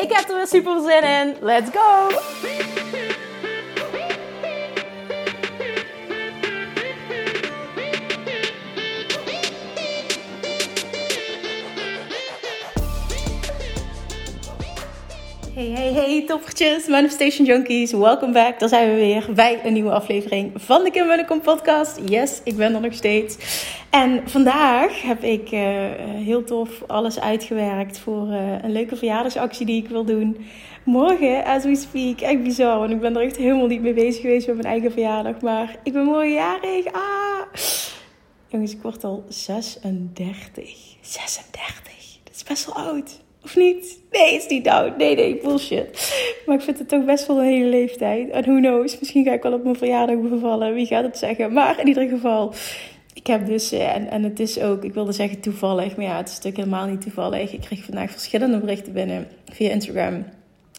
Ik heb er weer super zin in. Let's go! Hey, hey, hey, toppertjes, Manifestation Junkies. Welkom back. Daar zijn we weer bij een nieuwe aflevering van de Kim Welkom podcast. Yes, ik ben er nog steeds. En vandaag heb ik uh, heel tof alles uitgewerkt voor uh, een leuke verjaardagsactie die ik wil doen. Morgen, as we speak, echt bizar, want ik ben er echt helemaal niet mee bezig geweest met mijn eigen verjaardag. Maar ik ben morgen jarig. Ah! Jongens, ik word al 36. 36. Dat is best wel oud. Of niet? Nee, is niet oud. Nee, nee, bullshit. Maar ik vind het toch best wel een hele leeftijd. En who knows, misschien ga ik wel op mijn verjaardag bevallen. Wie gaat het zeggen? Maar in ieder geval, ik heb dus, en, en het is ook, ik wilde zeggen toevallig, maar ja, het is natuurlijk helemaal niet toevallig. Ik kreeg vandaag verschillende berichten binnen via Instagram.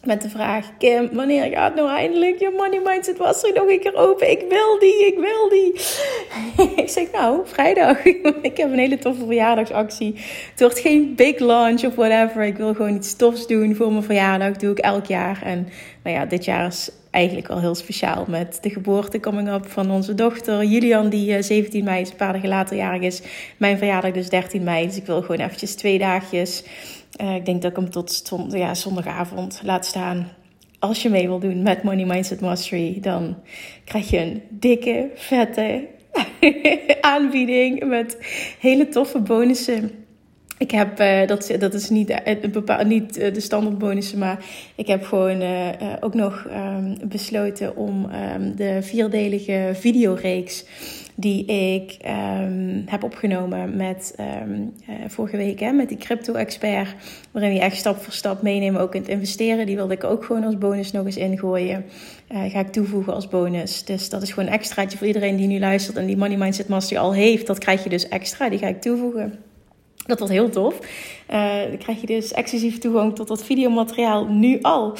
Met de vraag, Kim, wanneer gaat nou eindelijk je money mindset was er nog een keer open? Ik wil die, ik wil die. ik zeg, nou, vrijdag. ik heb een hele toffe verjaardagsactie. Het wordt geen big launch of whatever. Ik wil gewoon iets tofs doen voor mijn verjaardag. doe ik elk jaar. En nou ja, dit jaar is eigenlijk al heel speciaal met de geboorte coming up van onze dochter Julian, die 17 eh, mei is, een paar dagen later jarig is. Mijn verjaardag dus 13 mei. Dus ik wil gewoon eventjes twee dagjes uh, ik denk dat ik hem tot ja, zondagavond laat staan. Als je mee wil doen met Money Mindset Mastery, dan krijg je een dikke, vette aanbieding met hele toffe bonussen. Ik heb, uh, dat, dat is niet, uh, niet uh, de standaard bonussen, maar ik heb gewoon ook nog um, besloten om um, de vierdelige videoreeks die ik um, heb opgenomen met vorige week hè, met die crypto-expert. Waarin die echt stap voor stap meenemen, ook in het investeren. Die wilde ik ook gewoon als bonus nog eens ingooien. Ga ik toevoegen als bonus. Dus dat is gewoon een extraatje voor iedereen die nu luistert en die Money Mindset Master al heeft. Dat krijg je dus extra, die ga ik toevoegen. Dat wordt heel tof. Uh, dan krijg je dus exclusief toegang tot dat videomateriaal nu al.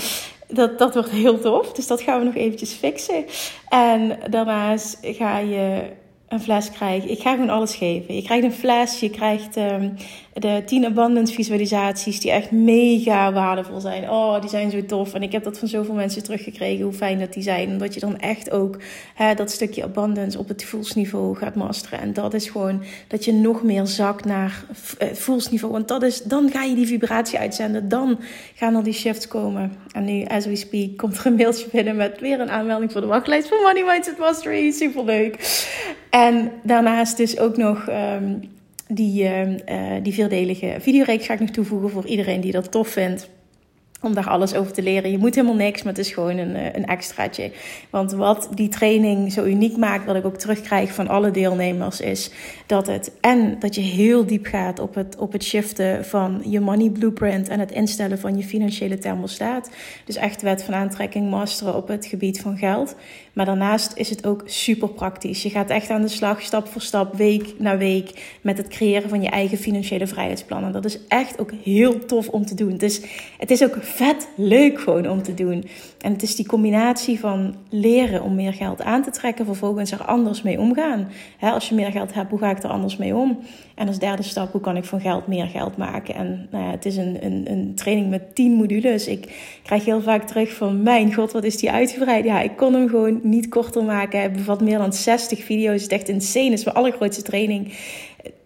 Dat, dat wordt heel tof. Dus dat gaan we nog eventjes fixen. En daarnaast ga je een fles krijgen. Ik ga gewoon alles geven. Je krijgt een fles, je krijgt um, de 10 abundance visualisaties die echt mega waardevol zijn. Oh, die zijn zo tof. En ik heb dat van zoveel mensen teruggekregen, hoe fijn dat die zijn. Omdat je dan echt ook hè, dat stukje abundance op het voelsniveau gaat masteren. En dat is gewoon dat je nog meer zakt naar het voelsniveau. Want dat is, dan ga je die vibratie uitzenden. Dan gaan er die shifts komen. En nu, as we speak, komt er een mailtje binnen met weer een aanmelding voor de wachtlijst voor Money Mindset Mastery. Super leuk. En daarnaast dus ook nog um, die, uh, die vierdelige videoreeks ga ik nog toevoegen voor iedereen die dat tof vindt om daar alles over te leren. Je moet helemaal niks, maar het is gewoon een, een extraatje. Want wat die training zo uniek maakt, wat ik ook terugkrijg van alle deelnemers, is dat het en dat je heel diep gaat op het, op het shiften van je money blueprint en het instellen van je financiële thermostaat. Dus echt wet van aantrekking masteren op het gebied van geld. Maar daarnaast is het ook super praktisch. Je gaat echt aan de slag, stap voor stap, week na week, met het creëren van je eigen financiële vrijheidsplannen. Dat is echt ook heel tof om te doen. Dus het is ook vet leuk gewoon om te doen. En het is die combinatie van leren om meer geld aan te trekken, vervolgens er anders mee omgaan. als je meer geld hebt, hoe ga ik er anders mee om? En als derde stap, hoe kan ik van geld meer geld maken? En nou ja, het is een, een, een training met tien modules. Ik krijg heel vaak terug van, mijn god, wat is die uitgebreid? Ja, ik kon hem gewoon niet korter maken. Hij bevat meer dan 60 video's. Het is echt insane. Het is mijn allergrootste training.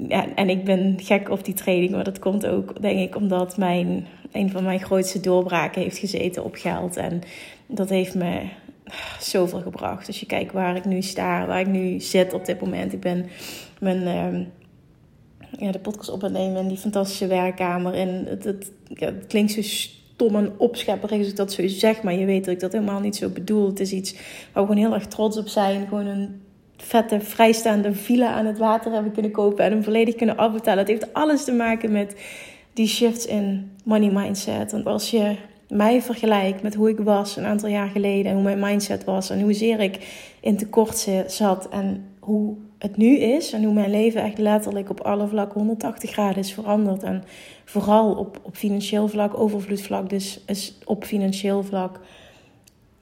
Ja, en ik ben gek op die training. Maar dat komt ook, denk ik, omdat mijn, een van mijn grootste doorbraken heeft gezeten op geld. En dat heeft me zoveel gebracht. Als je kijkt waar ik nu sta, waar ik nu zit op dit moment. Ik ben mijn... Uh, ja, de podcast op nemen in die fantastische werkkamer. En het, het, het klinkt zo stom en opschepperig als ik dat zo zeg. Maar je weet dat ik dat helemaal niet zo bedoel. Het is iets waar we gewoon heel erg trots op zijn. Gewoon een vette, vrijstaande villa aan het water hebben kunnen kopen. En hem volledig kunnen afbetalen. Het heeft alles te maken met die shifts in money mindset. Want als je mij vergelijk met hoe ik was een aantal jaar geleden en hoe mijn mindset was en hoezeer ik in tekort zat en hoe het nu is en hoe mijn leven echt letterlijk op alle vlakken 180 graden is veranderd. En vooral op, op financieel vlak, overvloedvlak, dus op financieel vlak.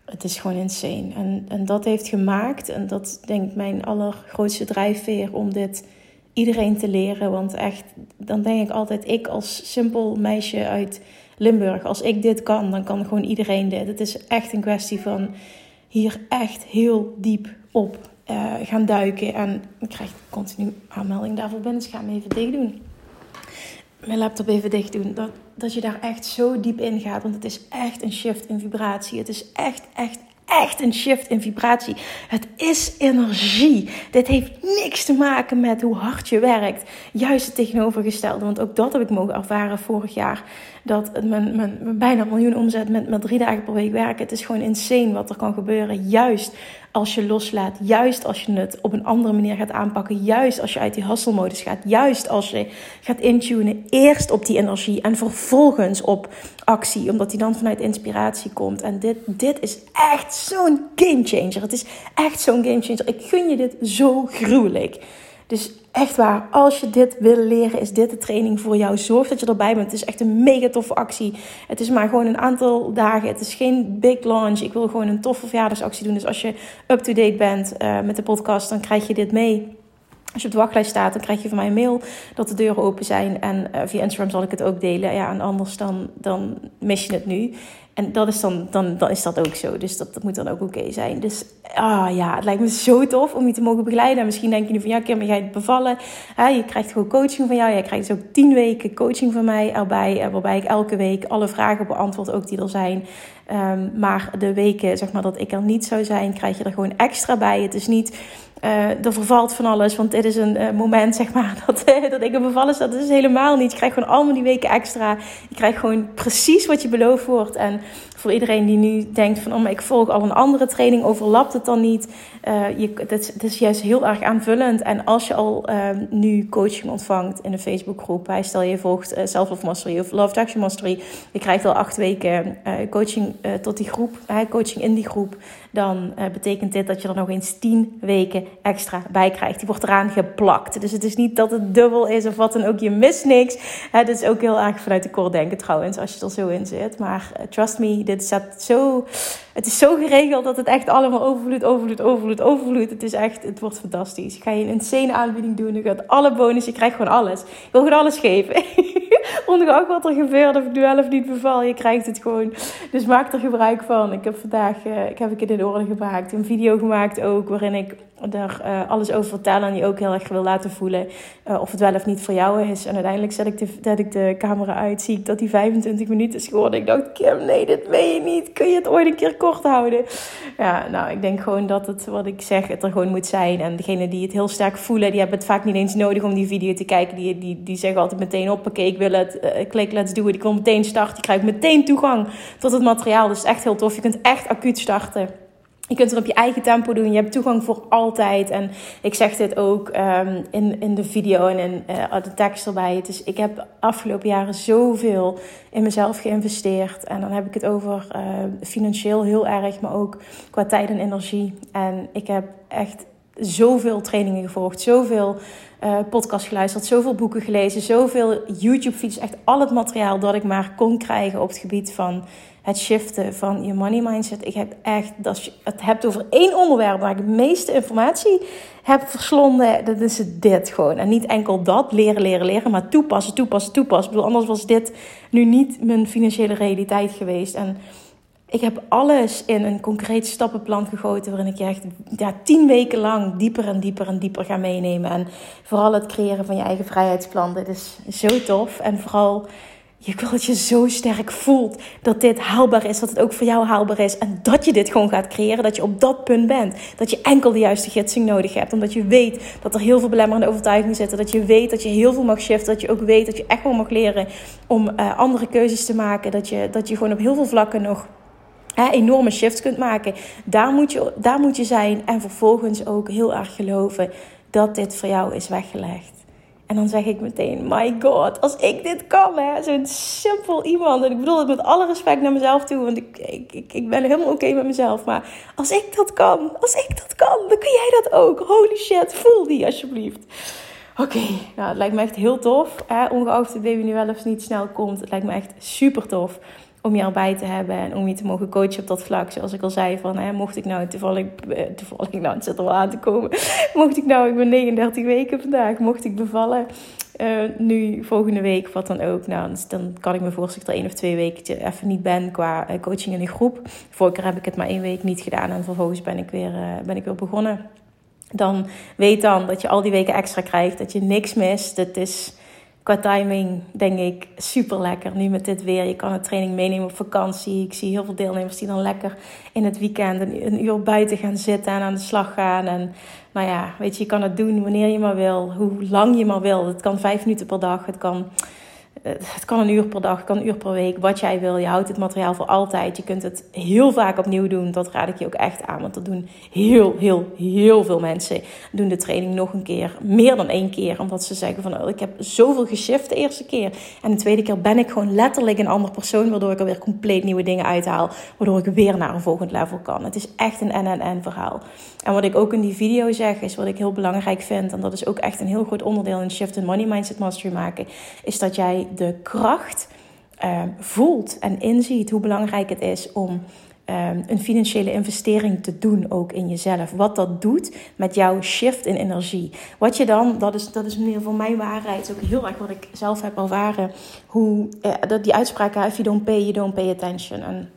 Het is gewoon insane. En, en dat heeft gemaakt, en dat denk ik mijn allergrootste drijfveer om dit iedereen te leren. Want echt, dan denk ik altijd, ik als simpel meisje uit Limburg, als ik dit kan, dan kan gewoon iedereen dit. Het is echt een kwestie van hier echt heel diep op uh, gaan duiken. En ik krijg continu aanmelding daarvoor binnen, dus ga hem even dicht doen. Mijn laptop even dicht doen. Dat, dat je daar echt zo diep in gaat. Want het is echt een shift in vibratie. Het is echt, echt, echt een shift in vibratie. Het is energie. Dit heeft niks te maken met hoe hard je werkt. Juist het tegenovergestelde. Want ook dat heb ik mogen ervaren vorig jaar. Dat mijn, mijn, mijn bijna miljoen omzet met, met drie dagen per week werken. Het is gewoon insane wat er kan gebeuren. Juist als je loslaat. Juist als je het op een andere manier gaat aanpakken. Juist als je uit die hustle-modus gaat. Juist als je gaat intunen. Eerst op die energie en vervolgens op actie. Omdat die dan vanuit inspiratie komt. En dit, dit is echt zo'n gamechanger. Het is echt zo'n gamechanger. Ik gun je dit zo gruwelijk. Dus echt waar, als je dit wil leren, is dit de training voor jou. Zorg dat je erbij bent. Het is echt een mega toffe actie. Het is maar gewoon een aantal dagen. Het is geen big launch. Ik wil gewoon een toffe verjaardagsactie doen. Dus als je up-to-date bent uh, met de podcast, dan krijg je dit mee. Als je op de wachtlijst staat, dan krijg je van mij een mail dat de deuren open zijn. En uh, via Instagram zal ik het ook delen. Ja, en anders dan, dan mis je het nu. En dat is dan, dan, dan is dat ook zo. Dus dat, dat moet dan ook oké zijn. Dus ah, ja, het lijkt me zo tof om je te mogen begeleiden. En misschien denk je nu van ja, Kim, ga je het bevallen? je krijgt gewoon coaching van jou. Jij krijgt dus ook tien weken coaching van mij erbij. Eh, waarbij ik elke week alle vragen beantwoord, ook die er zijn. Um, maar de weken zeg maar, dat ik er niet zou zijn, krijg je er gewoon extra bij. Het is niet uh, er vervalt van alles. Want dit is een uh, moment, zeg maar, dat, uh, dat ik een bevallen sta. Dat is helemaal niet. Je krijgt gewoon allemaal die weken extra. Je krijgt gewoon precies wat je beloofd wordt. En voor iedereen die nu denkt van, oh, maar ik volg al een andere training, overlapt het dan niet? je, het, is, het is juist heel erg aanvullend. En als je al ehm, nu coaching ontvangt in een Facebookgroep, hij stel je volgt Self Love Mastery of Love Action Mastery, je krijgt al acht weken coaching tot die groep, coaching in die groep, dan betekent dit dat je er nog eens tien weken extra bij krijgt. Die wordt eraan geplakt. Dus het is niet dat het dubbel is of wat dan ook. Je mist niks. Het is ook heel erg vanuit de core denken trouwens, als je er zo in zit. Maar uh, trust me, dit staat zo... Het is zo geregeld dat het echt allemaal overvloed, overvloed, overvloed, overvloed. Het is echt, het wordt fantastisch. Ik ga je een insane aanbieding doen. Je gaat alle bonus, je krijgt gewoon alles. Ik wil gewoon alles geven. Ongeacht wat er gebeurt, of ik nu wel of niet beval, je krijgt het gewoon. Dus maak er gebruik van. Ik heb vandaag, uh, ik heb het in orde gemaakt, een video gemaakt ook, waarin ik daar uh, alles over vertellen en je ook heel erg wil laten voelen uh, of het wel of niet voor jou is. En uiteindelijk zet ik de, zet ik de camera uit, zie ik dat die 25 minuten is geworden. Ik dacht, Kim, nee, dit weet je niet. Kun je het ooit een keer kort houden? Ja, nou, ik denk gewoon dat het, wat ik zeg, het er gewoon moet zijn. En degenen die het heel sterk voelen, die hebben het vaak niet eens nodig om die video te kijken. Die, die, die zeggen altijd meteen op, oké, ik wil het, uh, klik, let's do it. Ik wil meteen starten. Je krijgt meteen toegang tot het materiaal. Dus echt heel tof. Je kunt echt acuut starten. Je kunt het op je eigen tempo doen. Je hebt toegang voor altijd. En ik zeg dit ook um, in, in de video en in uh, de tekst erbij. Is, ik heb afgelopen jaren zoveel in mezelf geïnvesteerd. En dan heb ik het over uh, financieel heel erg, maar ook qua tijd en energie. En ik heb echt zoveel trainingen gevolgd, zoveel uh, podcasts geluisterd, zoveel boeken gelezen, zoveel YouTube-video's. Echt al het materiaal dat ik maar kon krijgen op het gebied van het shiften van je money mindset. Ik heb echt, als je het hebt over één onderwerp waar ik de meeste informatie heb verslonden, dat is dit gewoon. En niet enkel dat, leren, leren, leren, maar toepassen, toepassen, toepassen. Ik bedoel, anders was dit nu niet mijn financiële realiteit geweest. En ik heb alles in een concreet stappenplan gegoten. Waarin ik je echt ja, tien weken lang dieper en dieper en dieper ga meenemen. En vooral het creëren van je eigen vrijheidsplan. Dit is zo tof. En vooral, je wil dat je zo sterk voelt dat dit haalbaar is. Dat het ook voor jou haalbaar is. En dat je dit gewoon gaat creëren. Dat je op dat punt bent. Dat je enkel de juiste gidsing nodig hebt. Omdat je weet dat er heel veel belemmerende overtuigingen zitten. Dat je weet dat je heel veel mag shiften. Dat je ook weet dat je echt wel mag leren om uh, andere keuzes te maken. Dat je, dat je gewoon op heel veel vlakken nog enorme shifts kunt maken. Daar moet, je, daar moet je zijn. En vervolgens ook heel erg geloven dat dit voor jou is weggelegd. En dan zeg ik meteen, my god, als ik dit kan, hè. Zo'n simpel iemand. En ik bedoel het met alle respect naar mezelf toe. Want ik, ik, ik, ik ben helemaal oké met mezelf. Maar als ik dat kan, als ik dat kan, dan kun jij dat ook. Holy shit, voel die alsjeblieft. Oké, nou het lijkt me echt heel tof. Hè? Ongeacht de baby nu wel of niet snel komt. Het lijkt me echt super tof om je erbij te hebben en om je te mogen coachen op dat vlak. Zoals ik al zei, van, hè, mocht ik nou toevallig, eh, toevallig, nou het zit er wel aan te komen. Mocht ik nou, ik ben 39 weken vandaag, mocht ik bevallen. Uh, nu volgende week, wat dan ook. Nou, dan kan ik me voorstellen dat er één of twee weken even niet ben qua eh, coaching in een groep. Vorige keer heb ik het maar één week niet gedaan en vervolgens ben ik weer, ben ik weer begonnen. Dan weet dan dat je al die weken extra krijgt, dat je niks mist. Het is qua timing denk ik super lekker. Nu met dit weer. Je kan een training meenemen op vakantie. Ik zie heel veel deelnemers die dan lekker in het weekend een, een uur buiten gaan zitten en aan de slag gaan. En nou ja, weet je, je kan het doen wanneer je maar wil, hoe lang je maar wil. Het kan vijf minuten per dag. Het kan het kan een uur per dag, kan een uur per week, wat jij wil. Je houdt het materiaal voor altijd. Je kunt het heel vaak opnieuw doen. Dat raad ik je ook echt aan. Want dat doen heel, heel, heel veel mensen. Doen de training nog een keer. Meer dan één keer. Omdat ze zeggen van, oh, ik heb zoveel geshift de eerste keer. En de tweede keer ben ik gewoon letterlijk een ander persoon. Waardoor ik er weer compleet nieuwe dingen uithaal. Waardoor ik weer naar een volgend level kan. Het is echt een en-en-en verhaal. En wat ik ook in die video zeg, is wat ik heel belangrijk vind. En dat is ook echt een heel groot onderdeel in Shift and Money Mindset Mastery maken. Is dat jij de kracht uh, voelt en inziet hoe belangrijk het is om um, een financiële investering te doen ook in jezelf. Wat dat doet met jouw shift in energie. Wat je dan, dat is, dat is ieder geval mijn waarheid, ook heel erg wat ik zelf heb ervaren. Hoe uh, dat die uitspraak, if you don't pay, you don't pay attention. En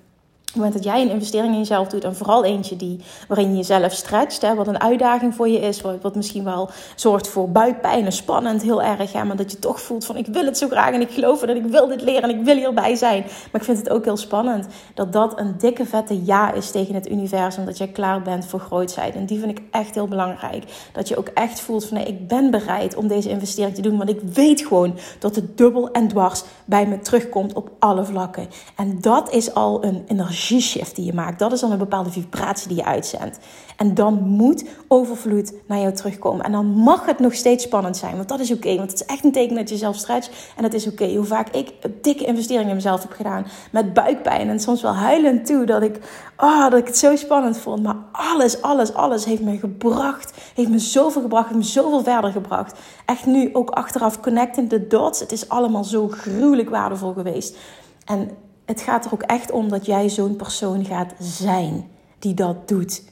het moment dat jij een investering in jezelf doet, en vooral eentje die, waarin je jezelf stretcht, hè, wat een uitdaging voor je is, wat, misschien wel zorgt voor buikpijn en spannend, heel erg, hè, maar dat je toch voelt van ik wil het zo graag en ik geloof en ik wil dit leren en ik wil hierbij zijn. Maar ik vind het ook heel spannend dat dat een dikke vette ja is tegen het universum, dat jij klaar bent voor grootheid. En die vind ik echt heel belangrijk. Dat je ook echt voelt van ik ben bereid om deze investering te doen, want ik weet gewoon dat het dubbel en dwars bij me terugkomt op alle vlakken. En dat is al een energie energieshift die je maakt. Dat is dan een bepaalde vibratie die je uitzendt. En dan moet overvloed naar jou terugkomen. En dan mag het nog steeds spannend zijn. Want dat is oké. want het is echt een teken dat je zelf stretcht. En dat is oké. Hoe vaak ik dikke investering in mezelf heb gedaan. Met buikpijn. En soms wel huilend toe. Dat ik, oh, dat ik het zo spannend vond. Maar alles, alles, alles heeft me gebracht. Heeft me zoveel gebracht. Heeft me zoveel verder gebracht. Echt nu ook achteraf connecting the dots. Het is allemaal zo gruwelijk waardevol geweest. En het gaat er ook echt om dat jij zo'n persoon gaat zijn die dat doet.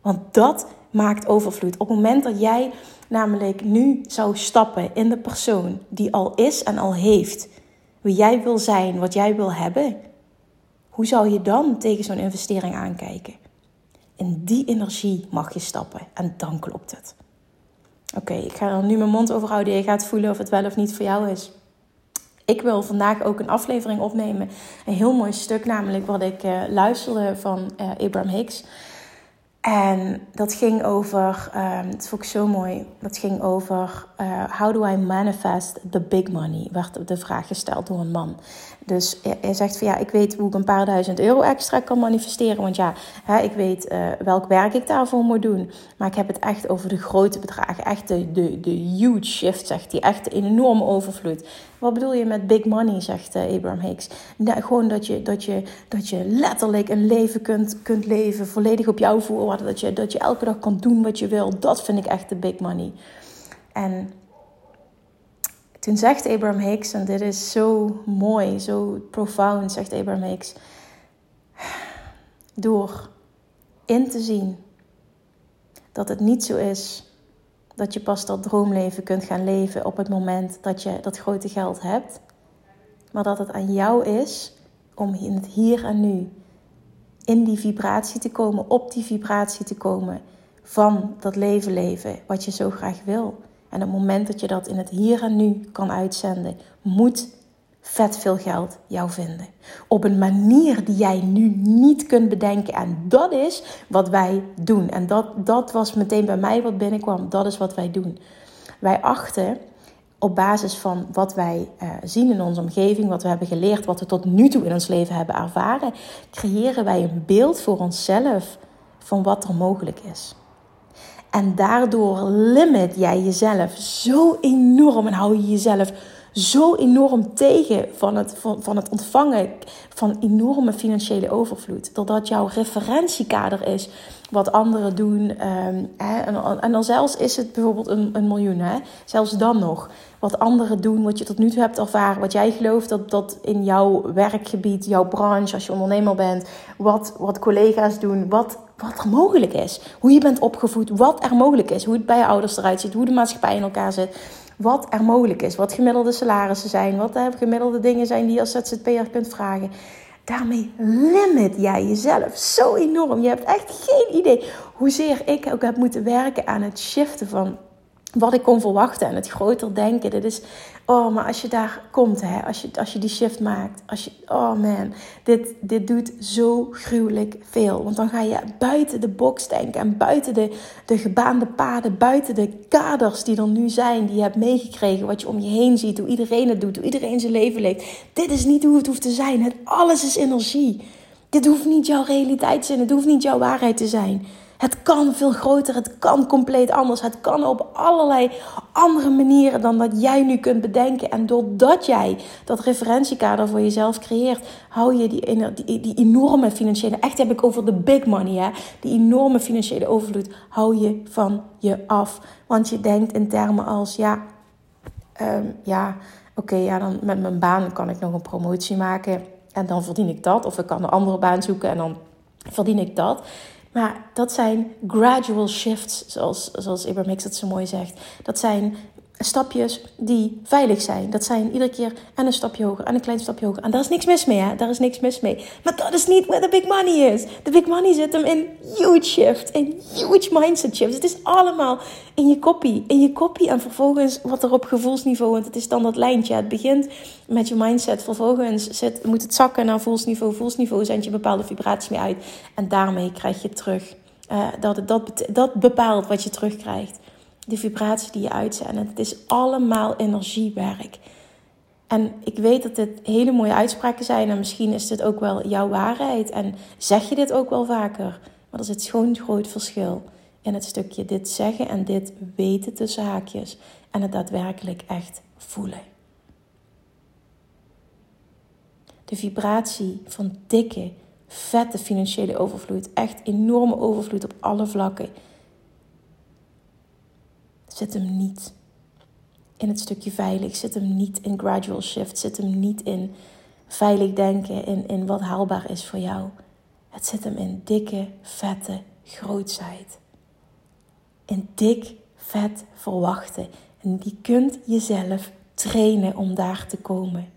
Want dat maakt overvloed. Op het moment dat jij namelijk nu zou stappen in de persoon die al is en al heeft, wie jij wil zijn, wat jij wil hebben, hoe zou je dan tegen zo'n investering aankijken? In die energie mag je stappen en dan klopt het. Oké, ik ga er nu mijn mond over houden. Je gaat voelen of het wel of niet voor jou is. Ik wil vandaag ook een aflevering opnemen. Een heel mooi stuk, namelijk wat ik uh, luisterde van uh, Abraham Hicks. En dat ging over, um, dat vond ik zo mooi, dat ging over uh, how do I manifest the big money, werd de vraag gesteld door een man. Dus hij zegt van ja, ik weet hoe ik een paar duizend euro extra kan manifesteren. Want ja, hè, ik weet uh, welk werk ik daarvoor moet doen. Maar ik heb het echt over de grote bedragen. Echt de, de, de huge shift, zegt hij. Echt een enorme overvloed. Wat bedoel je met big money, zegt uh, Abraham Hicks. Gewoon dat je, dat, je, dat je letterlijk een leven kunt, kunt leven, volledig op jouw voorwaarden. Dat je, dat je elke dag kan doen wat je wil. Dat vind ik echt de big money. En toen zegt Abraham Hicks, en dit is zo mooi, zo profound, zegt Abraham Hicks. Door in te zien dat het niet zo is dat je pas dat droomleven kunt gaan leven op het moment dat je dat grote geld hebt, maar dat het aan jou is om in het hier en nu in die vibratie te komen, op die vibratie te komen van dat leven leven wat je zo graag wil. En het moment dat je dat in het hier en nu kan uitzenden, moet vet veel geld jou vinden. Op een manier die jij nu niet kunt bedenken. En dat is wat wij doen. En dat, dat was meteen bij mij wat binnenkwam. Dat is wat wij doen. Wij achten op basis van wat wij uh, zien in onze omgeving, wat we hebben geleerd, wat we tot nu toe in ons leven hebben ervaren, creëren wij een beeld voor onszelf van wat er mogelijk is. En daardoor limit jij jezelf zo enorm en hou je jezelf zo enorm tegen van het, van, van het ontvangen van enorme financiële overvloed. Doordat jouw referentiekader is wat anderen doen. Um, hè, en, en, dan zelfs is het bijvoorbeeld een, een miljoen. Hè, zelfs dan nog. Wat anderen doen, wat je tot nu toe hebt ervaren. Wat jij gelooft dat, dat in jouw werkgebied, jouw branche, als je ondernemer bent. Wat, wat collega's doen. Wat, wat er mogelijk is. Hoe je bent opgevoed. Wat er mogelijk is. Hoe het bij je ouders eruit ziet. Hoe de maatschappij in elkaar zit wat er mogelijk is. Wat gemiddelde salarissen zijn. Wat de gemiddelde dingen zijn die je als ZZP'er kunt vragen. Daarmee limit jij jezelf zo enorm. Je hebt echt geen idee hoezeer ik ook heb moeten werken aan het shiften van wat ik kon verwachten en het groter denken. Dit is, oh, maar als je daar komt, hè, als, je, als je die shift maakt, als je, oh man, dit, dit doet zo gruwelijk veel. Want dan ga je buiten de box denken en buiten de, de gebaande paden, buiten de kaders die er nu zijn, die je hebt meegekregen, wat je om je heen ziet, hoe iedereen het doet, hoe iedereen zijn leven leeft. Dit is niet hoe het hoeft te zijn. Het, alles is energie. Dit hoeft niet jouw realiteit te zijn, het hoeft niet jouw waarheid te zijn. Het kan veel groter, het kan compleet anders. Het kan op allerlei andere manieren dan dat jij nu kunt bedenken. En doordat jij dat referentiekader voor jezelf creëert, hou je die, die, die enorme financiële, echt heb ik over de big money, hè, die enorme financiële overvloed, hou je van je af. Want je denkt in termen als, ja, ehm, ja, oké, ja, dan met mijn baan kan ik nog een promotie maken en dan verdien ik dat. Of ik kan een andere baan zoeken en dan verdien ik dat. Maar dat zijn gradual shifts, zoals, zoals het zo mooi zegt. Dat zijn stapjes die veilig zijn. Dat zijn iedere keer en een stapje hoger en een klein stapje hoger. En daar is niks mis mee, hè? Daar is niks mis mee. Maar dat is niet waar de big money is. De big money zit hem in huge shift, in huge mindset shifts. Het is allemaal in je kopie, in je kopie en vervolgens wat er op gevoelsniveau, want het is dan dat lijntje. Het begint met je mindset, vervolgens zit, moet het zakken naar voelsniveau. Voelsniveau zend je bepaalde vibraties mee uit en daarmee krijg je terug. Uh, dat, dat, dat bepaalt wat je terugkrijgt de vibratie die je uitzendt. Het is allemaal energiewerk. En ik weet dat dit hele mooie uitspraken zijn en misschien is dit ook wel jouw waarheid en zeg je dit ook wel vaker. Maar er zit zo'n groot verschil in het stukje dit zeggen en dit weten tussen haakjes en het daadwerkelijk echt voelen. De vibratie van dikke, vette financiële overvloed, echt enorme overvloed op alle vlakken zit hem niet in het stukje veilig, zit hem niet in gradual shift, zit hem niet in veilig denken, in, in wat haalbaar is voor jou. Het zit hem in dikke, vette grootsheid. In dik, vet verwachten. En die kunt jezelf trainen om daar te komen.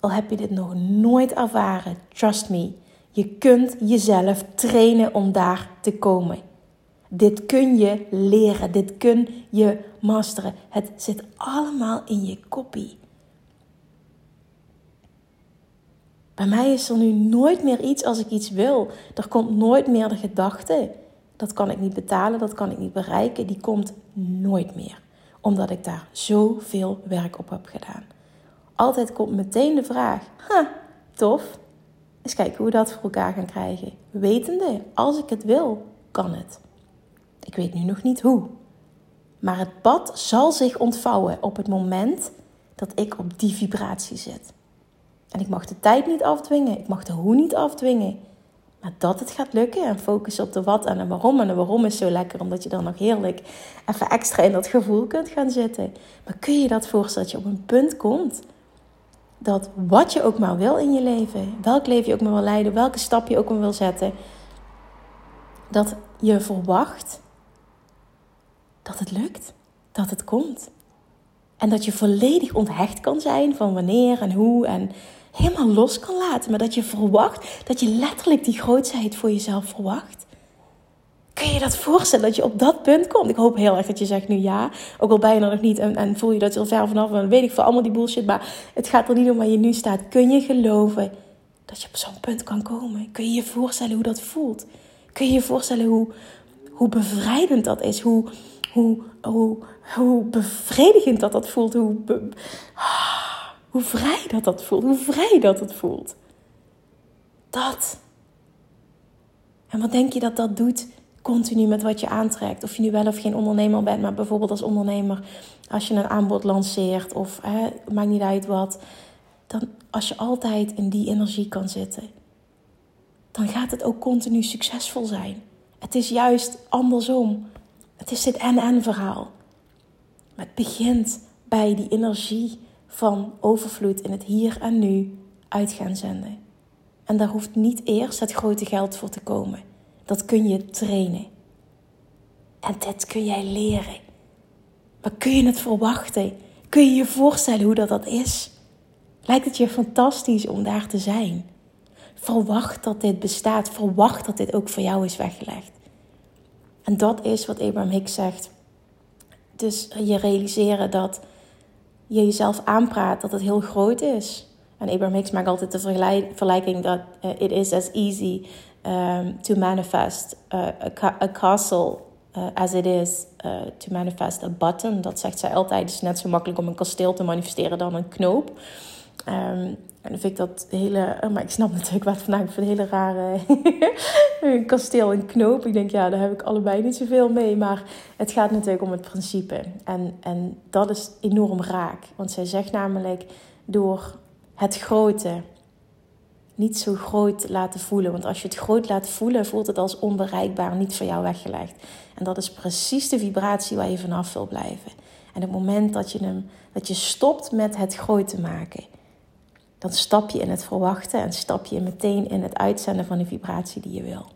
Al heb je dit nog nooit ervaren, trust me, je kunt jezelf trainen om daar te komen. Dit kun je leren, dit kun je masteren. Het zit allemaal in je kopie. Bij mij is er nu nooit meer iets als ik iets wil. Er komt nooit meer de gedachte. Dat kan ik niet betalen, dat kan ik niet bereiken. Die komt nooit meer. Omdat ik daar zoveel werk op heb gedaan. Altijd komt meteen de vraag: ha, tof. Eens kijken hoe we dat voor elkaar gaan krijgen. Wetende, als ik het wil, kan het. Ik weet nu nog niet hoe. Maar het pad zal zich ontvouwen op het moment dat ik op die vibratie zit. En ik mag de tijd niet afdwingen, ik mag de hoe niet afdwingen. Maar dat het gaat lukken en focus op de wat en de waarom. En de waarom is zo lekker, omdat je dan nog heerlijk even extra in dat gevoel kunt gaan zitten. Maar kun je dat voorstellen dat je op een punt komt dat wat je ook maar wil in je leven, welk leven je ook maar wil leiden, welke stap je ook maar wil zetten, dat je verwacht dat het lukt, dat het komt. En dat je volledig onthecht kan zijn van wanneer en hoe en helemaal los kan laten. Maar dat je verwacht, dat je letterlijk die grootheid voor jezelf verwacht. Kun je dat voorstellen dat je op dat punt komt? Ik hoop heel erg dat je zegt nu ja. Ook al er nog niet en, en voel je dat je er ver vanaf bent. weet ik voor allemaal die bullshit. Maar het gaat er niet om waar je nu staat. Kun je geloven dat je op zo'n punt kan komen? Kun je je voorstellen hoe dat voelt? Kun je je voorstellen hoe, hoe bevrijdend dat is? Hoe, hoe, hoe, hoe bevredigend dat dat voelt. Hoe, hoe vrij dat dat voelt. Hoe vrij dat het voelt. Dat. En wat denk je dat dat doet continu met wat je aantrekt. Of je nu wel of geen ondernemer bent, maar bijvoorbeeld als ondernemer, als je een aanbod lanceert of hè, maakt niet uit wat. Dan als je altijd in die energie kan zitten, dan gaat het ook continu succesvol zijn. Het is juist andersom. Het is dit en-en verhaal. het begint bij die energie van overvloed in het hier en nu uit gaan zenden. En daar hoeft niet eerst het grote geld voor te komen. Dat kun je trainen. En dit kun jij leren. Maar kun je het verwachten? Kun je je voorstellen hoe dat, dat is? Lijkt het je fantastisch om daar te zijn? Verwacht dat dit bestaat. Verwacht dat dit ook voor jou is weggelegd. En dat is wat Abraham Hicks zegt. Dus je realiseren dat je jezelf aanpraat dat het heel groot is. En Abraham Hicks maakt altijd de vergelijking dat uh, it is as easy um, to manifest uh, a, castle uh, as it is to manifest a button. Dat zegt zij altijd. Het is net zo makkelijk om een kasteel te manifesteren dan een knoop. Um, en dan vind ik dat hele. Oh, maar ik snap natuurlijk wat vandaag. Vind een hele rare. kasteel en knoop. Ik denk, ja, daar heb ik allebei niet zoveel mee. Maar het gaat natuurlijk om het principe. En, en dat is enorm raak. Want zij zegt namelijk door het grote niet zo groot laten voelen. Want als je het groot laat voelen, voelt het als onbereikbaar, niet voor jou weggelegd. En dat is precies de vibratie waar je vanaf wil blijven. En het moment dat je, hem, dat je stopt met het groot te maken, dan stap je in het verwachten en stap je meteen in het uitzenden van de vibratie die je wil.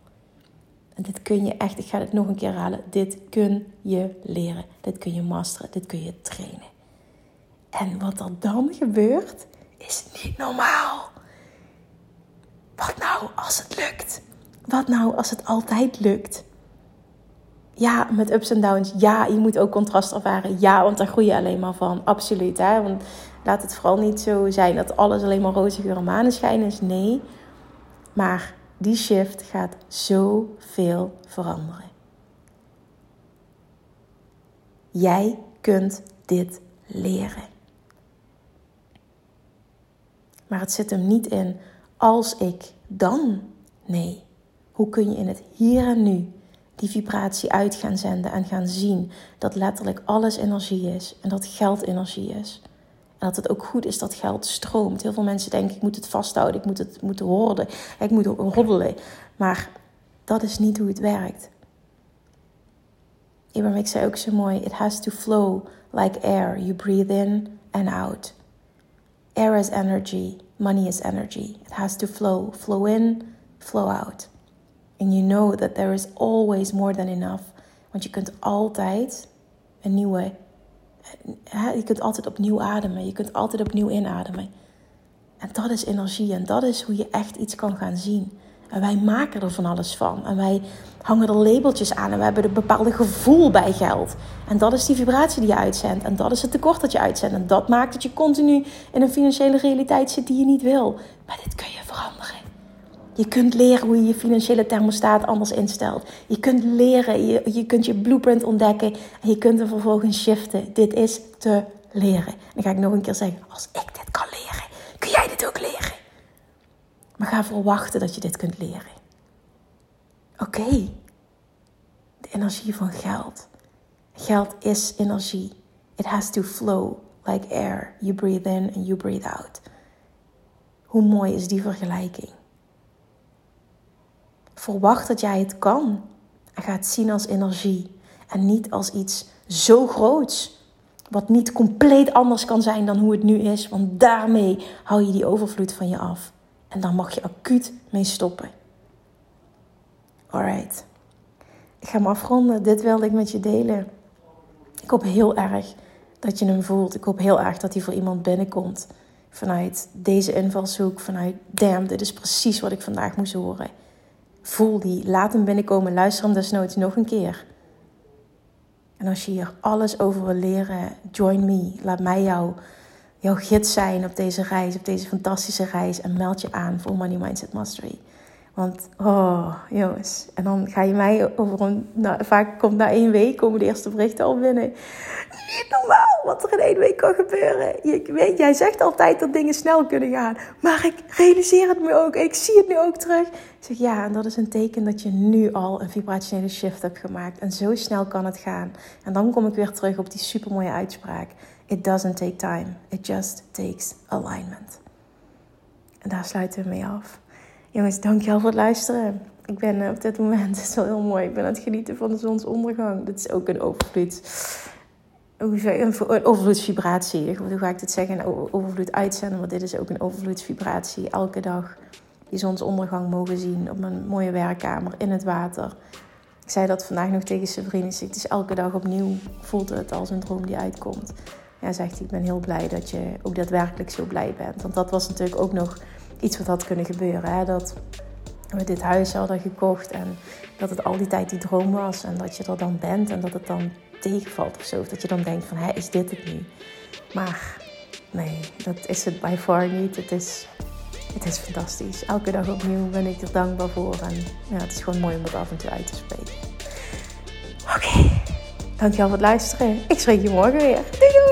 En dit kun je echt, ik ga het nog een keer halen, dit kun je leren, dit kun je masteren, dit kun je trainen. En wat er dan gebeurt, is niet normaal. Wat nou als het lukt? Wat nou als het altijd lukt? Ja, met ups en downs. Ja, je moet ook contrast ervaren. Ja, want daar groei je alleen maar van. Absoluut. Hè? Want laat het vooral niet zo zijn dat alles alleen maar roze geur en maneschijn is. Nee. Maar die shift gaat zoveel veranderen. Jij kunt dit leren. Maar het zit hem niet in als ik dan. Nee. Hoe kun je in het hier en nu die vibratie uit gaan zenden en gaan zien dat letterlijk alles energie is en dat geld energie is. En dat het ook goed is dat geld stroomt. Heel veel mensen denken, ik moet het vasthouden, ik moet het moeten horen, ik moet roddelen. Maar dat is niet hoe het werkt. Abraham zei ook zo mooi, it has to flow like air. You breathe in and out. Air is energy, money is energy. It has to flow, flow in, flow out. And you know that there is always more than enough. Want je kunt altijd een nieuwe, je kunt altijd opnieuw ademen. Je kunt altijd opnieuw inademen. En dat is energie en dat is hoe je echt iets kan gaan zien. En wij maken er van alles van. En wij hangen er labeltjes aan. En we hebben een bepaalde gevoel bij geld. En dat is die vibratie die je uitzendt. En dat is het tekort dat je uitzendt. En dat maakt dat je continu in een financiële realiteit zit die je niet wil. Maar dit kun je veranderen. Je kunt leren hoe je je financiële thermostaat anders instelt. Je kunt leren, je, je kunt je blueprint ontdekken. En je kunt er vervolgens shiften. Dit is te leren. En dan ga ik nog een keer zeggen: als ik dit kan leren, kun jij dit ook leren. Maar ga verwachten dat je dit kunt leren. Oké, de energie van geld. Geld is energie. It has to flow like air. You breathe in and you breathe out. Hoe mooi is die vergelijking? Verwacht dat jij het kan en ga het zien als energie en niet als iets zo groots. Wat niet compleet anders kan zijn dan hoe het nu is, want daarmee hou je die overvloed van je af. En daar mag je acuut mee stoppen. Alright. Ik ga hem afronden. Dit wilde ik met je delen. Ik hoop heel erg dat je hem voelt. Ik hoop heel erg dat hij voor iemand binnenkomt. Vanuit deze invalshoek. Vanuit, damn, dit is precies wat ik vandaag moest horen. Voel die. Laat hem binnenkomen. Luister hem desnoods nog een keer. En als je hier alles over wil leren, join me. Laat mij jou jouw gids zijn op deze reis, op deze fantastische reis. En meld je aan voor Money Mindset Mastery. Want, oh, jongens. En dan ga je mij over een... Nou, vaak komt na één week komen de eerste berichten al binnen. Niet normaal wat er in één week kan gebeuren. Je, weet, jij zegt altijd dat dingen snel kunnen gaan. Maar ik realiseer het me ook. Ik zie het nu ook terug. Ik zeg, ja, en dat is een teken dat je nu al een vibrationele shift hebt gemaakt. En zo snel kan het gaan. En dan kom ik weer terug op die supermooie uitspraak. It doesn't take time. It just takes alignment. En daar sluiten we mee af. Jongens, dankjewel voor het luisteren. Ik ben eh, op dit moment, het is wel heel mooi, ik ben aan het genieten van de zonsondergang. Dit is ook een overvloed. Een overvloedsvibratie. Hoe ga ik dit zeggen? Een overvloed uitzenden, maar dit is ook een overvloedsvibratie. Elke dag die zonsondergang mogen zien op mijn mooie werkkamer in het water. Ik zei dat vandaag nog tegen zijn vrienden. Het is elke dag opnieuw voelt het als een droom die uitkomt. Ja, zegt hij, ik ben heel blij dat je ook daadwerkelijk zo blij bent. Want dat was natuurlijk ook nog iets wat had kunnen gebeuren. Hè? Dat we dit huis hadden gekocht en dat het al die tijd die droom was. En dat je er dan bent en dat het dan tegenvalt of zo. Of dat je dan denkt van, hé, is dit het nu? Maar nee, dat is het by far niet. Het is, het is fantastisch. Elke dag opnieuw ben ik er dankbaar voor. En ja, het is gewoon mooi om het af en toe uit te spreken. Oké, dankjewel voor het luisteren. Ik spreek je morgen weer. Doei doei!